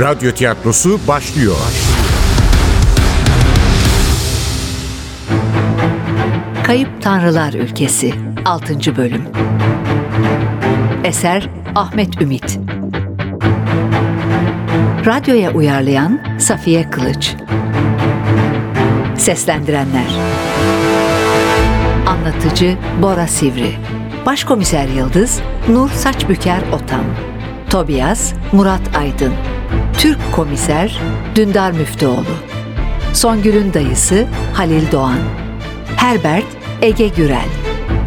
Radyo tiyatrosu başlıyor. Kayıp Tanrılar Ülkesi 6. Bölüm. Eser Ahmet Ümit. Radyoya uyarlayan Safiye Kılıç. Seslendirenler. Anlatıcı Bora Sivri. Başkomiser Yıldız Nur Saçbüker Otan Tobias Murat Aydın Türk Komiser Dündar Müftüoğlu. Songül'ün dayısı Halil Doğan. Herbert Ege Gürel.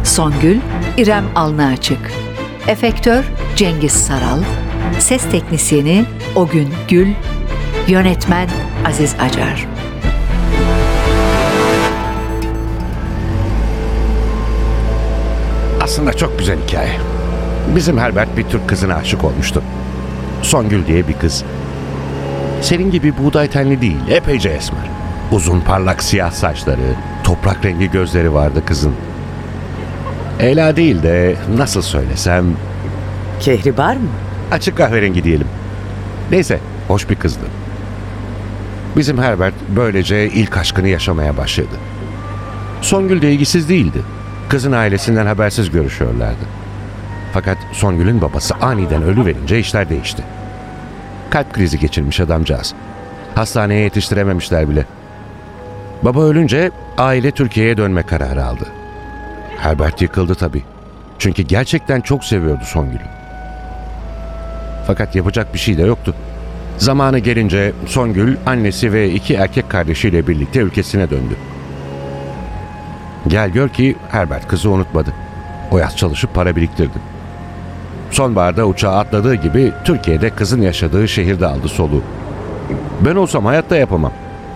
Songül İrem Alnıaçık Efektör Cengiz Saral. Ses Teknisini Ogün Gül. Yönetmen Aziz Acar. Aslında çok güzel hikaye. Bizim Herbert bir Türk kızına aşık olmuştu. Songül diye bir kız. Senin gibi buğday tenli değil, epeyce esmer. Uzun parlak siyah saçları, toprak rengi gözleri vardı kızın. Ela değil de nasıl söylesem Kehribar mı? açık kahverengi diyelim. Neyse, hoş bir kızdı. Bizim Herbert böylece ilk aşkını yaşamaya başladı. Songül de ilgisiz değildi. Kızın ailesinden habersiz görüşüyorlardı. Fakat Songül'ün babası aniden ölü verince işler değişti. Kalp krizi geçirmiş adamcağız. Hastaneye yetiştirememişler bile. Baba ölünce aile Türkiye'ye dönme kararı aldı. Herbert yıkıldı tabii. Çünkü gerçekten çok seviyordu Songül'ü. Fakat yapacak bir şey de yoktu. Zamanı gelince Songül annesi ve iki erkek kardeşiyle birlikte ülkesine döndü. Gel gör ki Herbert kızı unutmadı. O yaz çalışıp para biriktirdi. Sonbaharda uçağa atladığı gibi Türkiye'de kızın yaşadığı şehirde aldı soluğu. Ben olsam hayatta yapamam.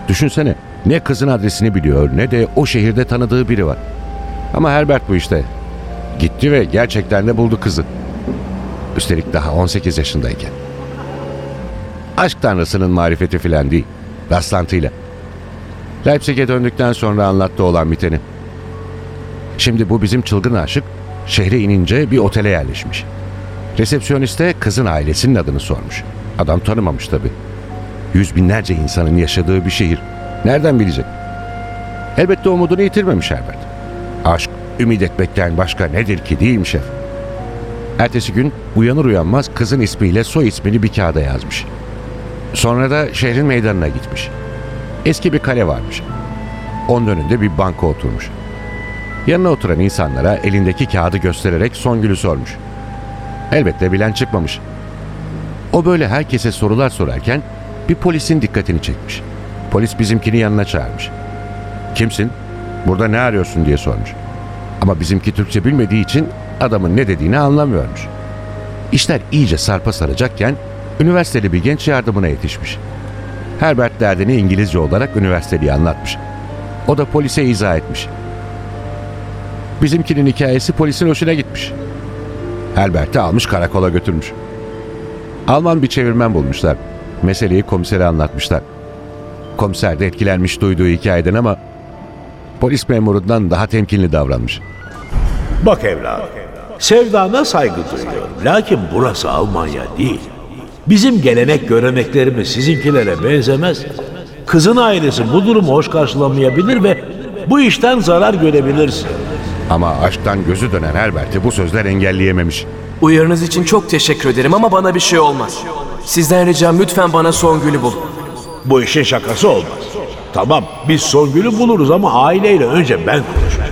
Düşünsene ne kızın adresini biliyor ne de o şehirde tanıdığı biri var. Ama Herbert bu işte. Gitti ve gerçekten de buldu kızı. Üstelik daha 18 yaşındayken. Aşk tanrısının marifeti filan değil. Rastlantıyla. Leipzig'e döndükten sonra anlattı olan biteni. Şimdi bu bizim çılgın aşık şehre inince bir otele yerleşmiş. Resepsiyoniste kızın ailesinin adını sormuş. Adam tanımamış tabii. Yüz binlerce insanın yaşadığı bir şehir. Nereden bilecek? Elbette umudunu yitirmemiş Herbert. Aşk, ümit etmekten başka nedir ki değil mi şef? Ertesi gün uyanır uyanmaz kızın ismiyle soy ismini bir kağıda yazmış. Sonra da şehrin meydanına gitmiş. Eski bir kale varmış. Onun önünde bir banka oturmuş. Yanına oturan insanlara elindeki kağıdı göstererek Songül'ü sormuş. Elbette bilen çıkmamış. O böyle herkese sorular sorarken bir polisin dikkatini çekmiş. Polis bizimkini yanına çağırmış. Kimsin? Burada ne arıyorsun diye sormuş. Ama bizimki Türkçe bilmediği için adamın ne dediğini anlamıyormuş. İşler iyice sarpa saracakken üniversiteli bir genç yardımına yetişmiş. Herbert derdini İngilizce olarak üniversiteliye anlatmış. O da polise izah etmiş. Bizimkinin hikayesi polisin hoşuna gitmiş. Herbert'i almış karakola götürmüş. Alman bir çevirmen bulmuşlar. Meseleyi komisere anlatmışlar. Komiser de etkilenmiş duyduğu hikayeden ama polis memurundan daha temkinli davranmış. Bak evladım, sevdana saygı duyuyorum. Lakin burası Almanya değil. Bizim gelenek göreneklerimiz sizinkilere benzemez. Kızın ailesi bu durumu hoş karşılamayabilir ve bu işten zarar görebilirsin. Ama aşktan gözü dönen Herbert'i bu sözler engelleyememiş. Uyarınız için çok teşekkür ederim ama bana bir şey olmaz. Sizden ricam lütfen bana Songül'ü bulun. Bu işin şakası olmaz. Tamam, biz Songül'ü buluruz ama aileyle önce ben konuşacağım.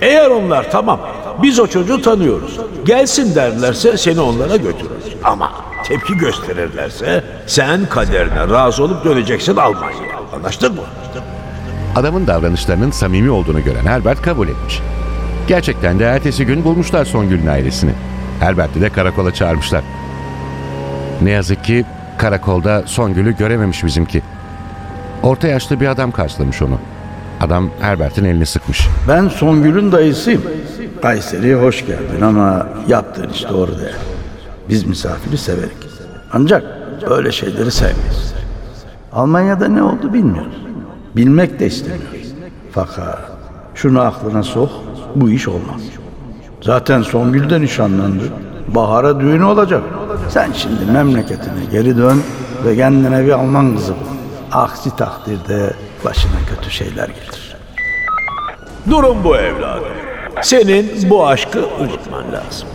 Eğer onlar tamam, biz o çocuğu tanıyoruz. Gelsin derlerse seni onlara götürürüz. Ama tepki gösterirlerse sen kaderine razı olup döneceksin Almanya'ya. Anlaştık mı? Adamın davranışlarının samimi olduğunu gören Herbert kabul etmiş. Gerçekten de ertesi gün bulmuşlar Songül'ün ailesini. Herbert'i de karakola çağırmışlar. Ne yazık ki karakolda Songül'ü görememiş bizimki. Orta yaşlı bir adam karşılamış onu. Adam Herbert'in elini sıkmış. Ben Songül'ün dayısıyım. Kayseri'ye hoş geldin ama yaptığın iş doğru değil. Biz misafiri severik. Ancak öyle şeyleri sevmeyiz. Almanya'da ne oldu bilmiyoruz. Bilmek de istemiyoruz. Fakat şunu aklına sok, bu iş olmaz. Zaten Songül de nişanlandı. Bahara düğünü olacak. Sen şimdi memleketine geri dön, ve kendine bir Alman kızı bul. Aksi takdirde başına kötü şeyler gelir. Durum bu evladım. Senin bu aşkı unutman lazım.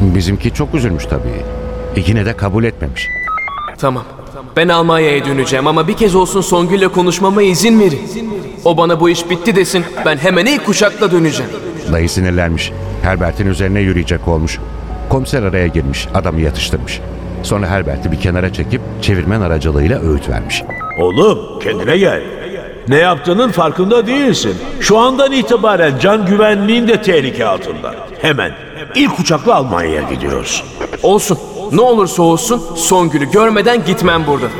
Bizimki çok üzülmüş tabii. Yine de kabul etmemiş. Tamam. Ben Almanya'ya döneceğim ama bir kez olsun Songül'le konuşmama izin verin. O bana bu iş bitti desin. Ben hemen ilk kuşakla döneceğim. Dayı sinirlenmiş. Herbert'in üzerine yürüyecek olmuş. Komiser araya girmiş, adamı yatıştırmış. Sonra Herbert'i bir kenara çekip çevirmen aracılığıyla öğüt vermiş. Oğlum kendine gel. Ne yaptığının farkında değilsin. Şu andan itibaren can güvenliğin de tehlike altında. Hemen ilk uçakla Almanya'ya gidiyoruz. Olsun. Ne olursa olsun Songül'ü görmeden gitmem buradan.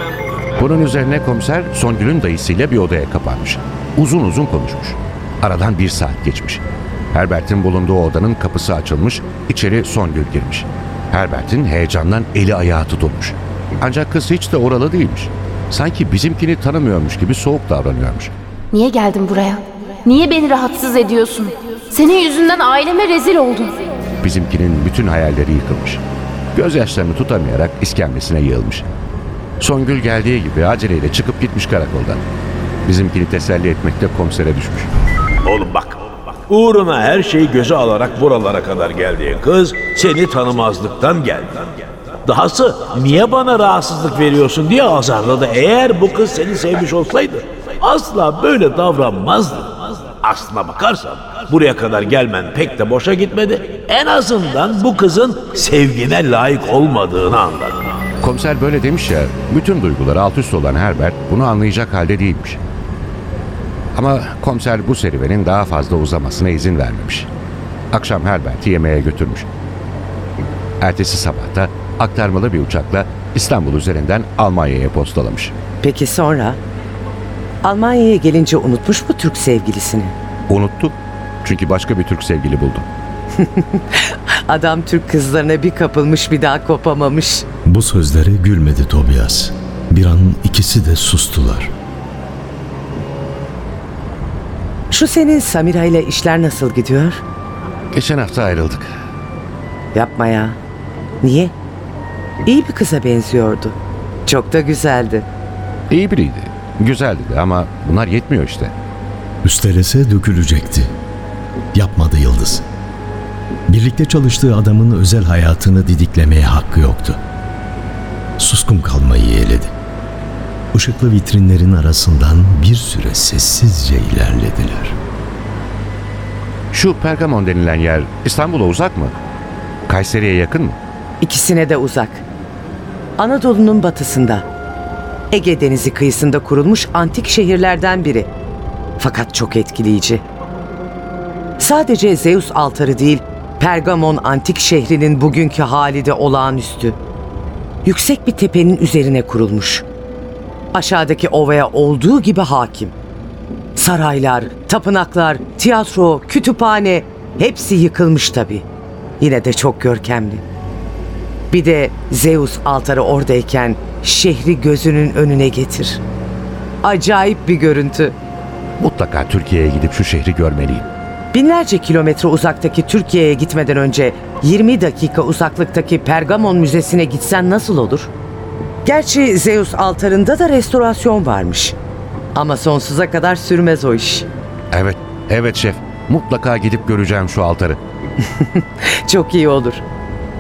Bunun üzerine komiser Songül'ün dayısıyla bir odaya kapanmış. Uzun uzun konuşmuş. Aradan bir saat geçmiş. Herbert'in bulunduğu odanın kapısı açılmış, içeri Songül girmiş. Herbert'in heyecandan eli ayağı tutulmuş. Ancak kız hiç de oralı değilmiş. Sanki bizimkini tanımıyormuş gibi soğuk davranıyormuş. Niye geldin buraya? Niye beni rahatsız ediyorsun? Senin yüzünden aileme rezil oldum. Bizimkinin bütün hayalleri yıkılmış. Gözyaşlarını tutamayarak iskemlesine yığılmış. Songül geldiği gibi aceleyle çıkıp gitmiş karakoldan. Bizimkini teselli etmekte komisere düşmüş. Oğlum bak. Uğruna her şeyi göze alarak buralara kadar geldiğin kız seni tanımazlıktan geldi. Dahası niye bana rahatsızlık veriyorsun diye azarladı. Eğer bu kız seni sevmiş olsaydı asla böyle davranmazdı. Aslına bakarsan buraya kadar gelmen pek de boşa gitmedi. En azından bu kızın sevgine layık olmadığını anladın. Komiser böyle demiş ya, bütün duyguları alt üst olan Herbert bunu anlayacak halde değilmiş. Ama komiser bu serüvenin daha fazla uzamasına izin vermemiş. Akşam Herbert'i yemeğe götürmüş. Ertesi sabah da aktarmalı bir uçakla İstanbul üzerinden Almanya'ya postalamış. Peki sonra? Almanya'ya gelince unutmuş mu Türk sevgilisini? Unuttu. Çünkü başka bir Türk sevgili buldu. Adam Türk kızlarına bir kapılmış bir daha kopamamış. Bu sözlere gülmedi Tobias. Bir an ikisi de sustular. Şu senin Samira ile işler nasıl gidiyor? Geçen hafta ayrıldık. Yapma ya. Niye? İyi bir kıza benziyordu. Çok da güzeldi. İyi biriydi. Güzeldi de ama bunlar yetmiyor işte. Üstelese dökülecekti. Yapmadı Yıldız. Birlikte çalıştığı adamın özel hayatını didiklemeye hakkı yoktu. Suskun kalmayı yeğledi. Işıklı vitrinlerin arasından bir süre sessizce ilerlediler. Şu Pergamon denilen yer İstanbul'a uzak mı? Kayseri'ye yakın mı? İkisine de uzak. Anadolu'nun batısında. Ege Denizi kıyısında kurulmuş antik şehirlerden biri. Fakat çok etkileyici. Sadece Zeus altarı değil, Pergamon antik şehrinin bugünkü hali de olağanüstü. Yüksek bir tepenin üzerine kurulmuş. Aşağıdaki ovaya olduğu gibi hakim. Saraylar, tapınaklar, tiyatro, kütüphane hepsi yıkılmış tabii. Yine de çok görkemli. Bir de Zeus altarı oradayken şehri gözünün önüne getir. Acayip bir görüntü. Mutlaka Türkiye'ye gidip şu şehri görmeliyim. Binlerce kilometre uzaktaki Türkiye'ye gitmeden önce 20 dakika uzaklıktaki Pergamon Müzesi'ne gitsen nasıl olur? Gerçi Zeus altarında da restorasyon varmış. Ama sonsuza kadar sürmez o iş. Evet, evet şef. Mutlaka gidip göreceğim şu altarı. Çok iyi olur.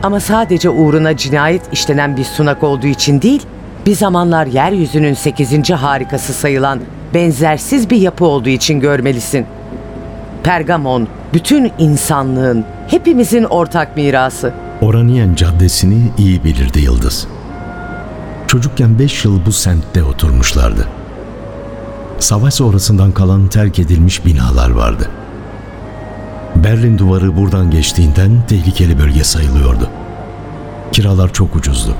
Ama sadece uğruna cinayet işlenen bir sunak olduğu için değil, bir zamanlar yeryüzünün 8. harikası sayılan benzersiz bir yapı olduğu için görmelisin. Pergamon, bütün insanlığın, hepimizin ortak mirası. Oraniyen Caddesi'ni iyi bilirdi Yıldız. Çocukken beş yıl bu semtte oturmuşlardı. Savaş sonrasından kalan terk edilmiş binalar vardı. Berlin duvarı buradan geçtiğinden tehlikeli bölge sayılıyordu. Kiralar çok ucuzdu.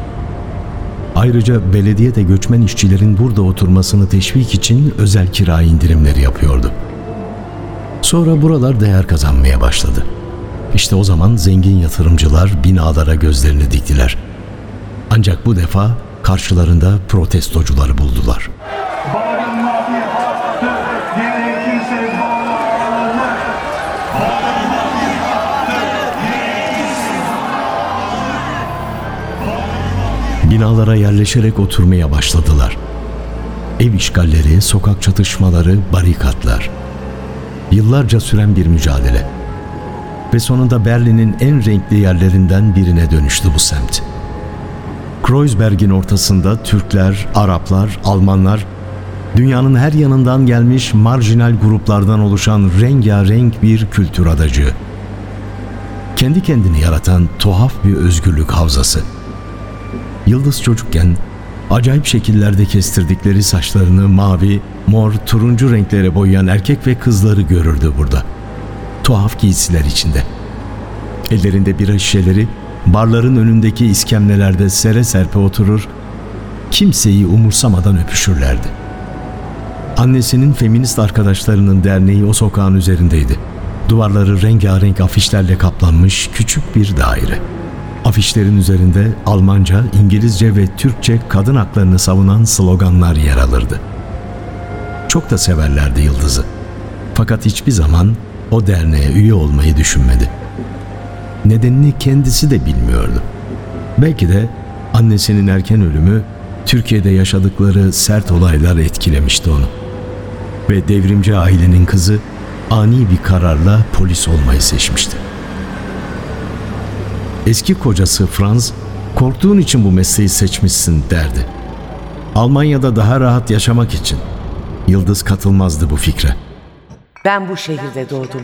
Ayrıca belediye de göçmen işçilerin burada oturmasını teşvik için özel kira indirimleri yapıyordu. Sonra buralar değer kazanmaya başladı. İşte o zaman zengin yatırımcılar binalara gözlerini diktiler. Ancak bu defa karşılarında protestocuları buldular. binalara yerleşerek oturmaya başladılar. Ev işgalleri, sokak çatışmaları, barikatlar. Yıllarca süren bir mücadele. Ve sonunda Berlin'in en renkli yerlerinden birine dönüştü bu semt. Kreuzberg'in ortasında Türkler, Araplar, Almanlar, dünyanın her yanından gelmiş marjinal gruplardan oluşan rengarenk bir kültür adacığı. Kendi kendini yaratan tuhaf bir özgürlük havzası. Yıldız çocukken acayip şekillerde kestirdikleri saçlarını mavi, mor, turuncu renklere boyayan erkek ve kızları görürdü burada. Tuhaf giysiler içinde. Ellerinde bira şişeleri barların önündeki iskemlelerde sere serpe oturur, kimseyi umursamadan öpüşürlerdi. Annesinin feminist arkadaşlarının derneği o sokağın üzerindeydi. Duvarları rengarenk afişlerle kaplanmış küçük bir daire. Afişlerin üzerinde Almanca, İngilizce ve Türkçe kadın haklarını savunan sloganlar yer alırdı. Çok da severlerdi Yıldız'ı. Fakat hiçbir zaman o derneğe üye olmayı düşünmedi. Nedenini kendisi de bilmiyordu. Belki de annesinin erken ölümü Türkiye'de yaşadıkları sert olaylar etkilemişti onu. Ve devrimci ailenin kızı ani bir kararla polis olmayı seçmişti. Eski kocası Franz, korktuğun için bu mesleği seçmişsin derdi. Almanya'da daha rahat yaşamak için. Yıldız katılmazdı bu fikre. Ben bu şehirde doğdum.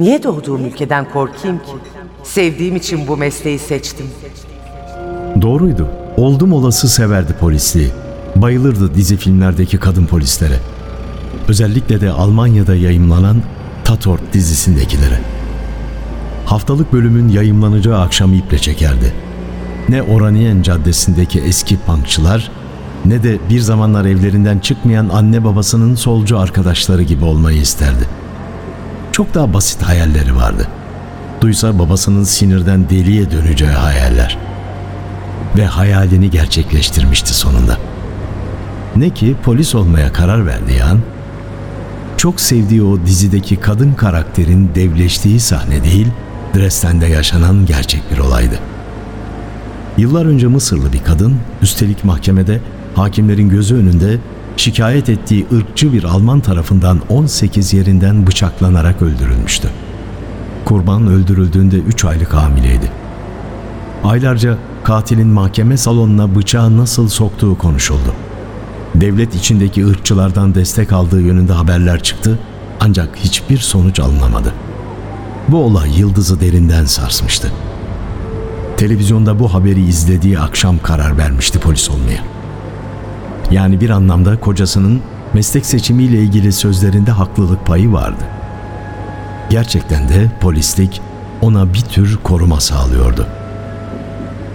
Niye doğduğum ülkeden korkayım ki? Sevdiğim için bu mesleği seçtim. Doğruydu. Oldum olası severdi polisliği. Bayılırdı dizi filmlerdeki kadın polislere. Özellikle de Almanya'da yayımlanan Tatort dizisindekilere. Haftalık bölümün yayımlanacağı akşam iple çekerdi. Ne Oranien Caddesi'ndeki eski punkçılar ne de bir zamanlar evlerinden çıkmayan anne babasının solcu arkadaşları gibi olmayı isterdi. Çok daha basit hayalleri vardı. Duysa babasının sinirden deliye döneceği hayaller. Ve hayalini gerçekleştirmişti sonunda. Ne ki polis olmaya karar verdiği an çok sevdiği o dizideki kadın karakterin devleştiği sahne değil, Dresden'de yaşanan gerçek bir olaydı. Yıllar önce Mısırlı bir kadın, üstelik mahkemede hakimlerin gözü önünde şikayet ettiği ırkçı bir Alman tarafından 18 yerinden bıçaklanarak öldürülmüştü. Kurban öldürüldüğünde 3 aylık hamileydi. Aylarca katilin mahkeme salonuna bıçağı nasıl soktuğu konuşuldu. Devlet içindeki ırkçılardan destek aldığı yönünde haberler çıktı ancak hiçbir sonuç alınamadı. Bu olay Yıldız'ı derinden sarsmıştı. Televizyonda bu haberi izlediği akşam karar vermişti polis olmaya. Yani bir anlamda kocasının meslek seçimiyle ilgili sözlerinde haklılık payı vardı. Gerçekten de polislik ona bir tür koruma sağlıyordu.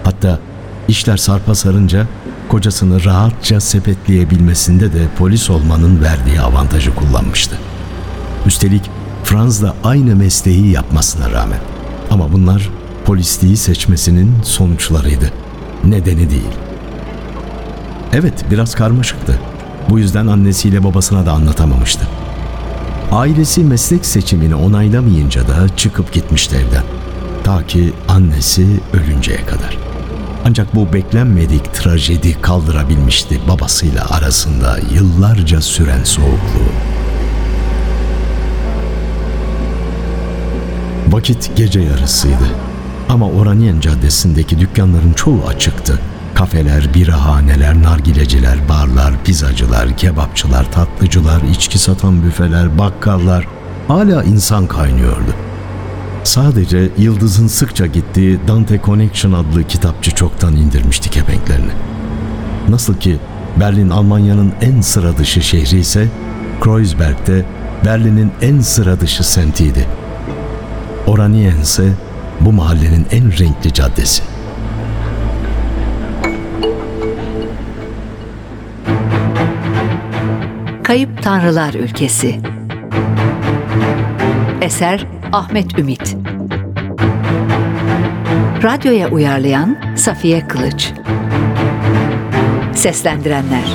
Hatta işler sarpa sarınca kocasını rahatça sepetleyebilmesinde de polis olmanın verdiği avantajı kullanmıştı. Üstelik Franz da aynı mesleği yapmasına rağmen. Ama bunlar polisliği seçmesinin sonuçlarıydı. Nedeni değil. Evet biraz karmaşıktı. Bu yüzden annesiyle babasına da anlatamamıştı. Ailesi meslek seçimini onaylamayınca da çıkıp gitmişti evden. Ta ki annesi ölünceye kadar. Ancak bu beklenmedik trajedi kaldırabilmişti babasıyla arasında yıllarca süren soğukluğu. Vakit gece yarısıydı. Ama Oranien Caddesi'ndeki dükkanların çoğu açıktı. Kafeler, birahaneler, nargileciler, barlar, pizzacılar, kebapçılar, tatlıcılar, içki satan büfeler, bakkallar hala insan kaynıyordu. Sadece Yıldız'ın sıkça gittiği Dante Connection adlı kitapçı çoktan indirmişti kepenklerini. Nasıl ki Berlin Almanya'nın en sıra dışı şehri ise Kreuzberg'de Berlin'in en sıra dışı semtiydi. Oranien ise bu mahallenin en renkli caddesi. Kayıp Tanrılar Ülkesi. Eser Ahmet Ümit. Radyoya uyarlayan Safiye Kılıç. Seslendirenler.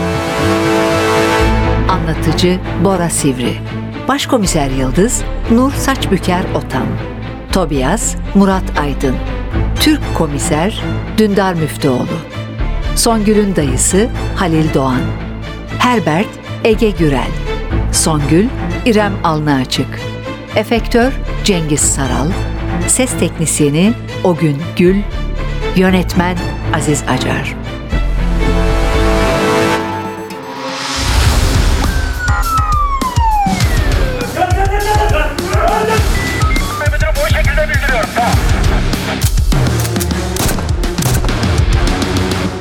Anlatıcı Bora Sivri. Başkomiser Yıldız Nur Saçbüker Otan Tobias Murat Aydın Türk Komiser Dündar Müftüoğlu Songül'ün dayısı Halil Doğan. Herbert Ege Gürel. Songül İrem Alnıaçık. Efektör Cengiz Saral. Ses teknisyeni Ogün Gül. Yönetmen Aziz Acar.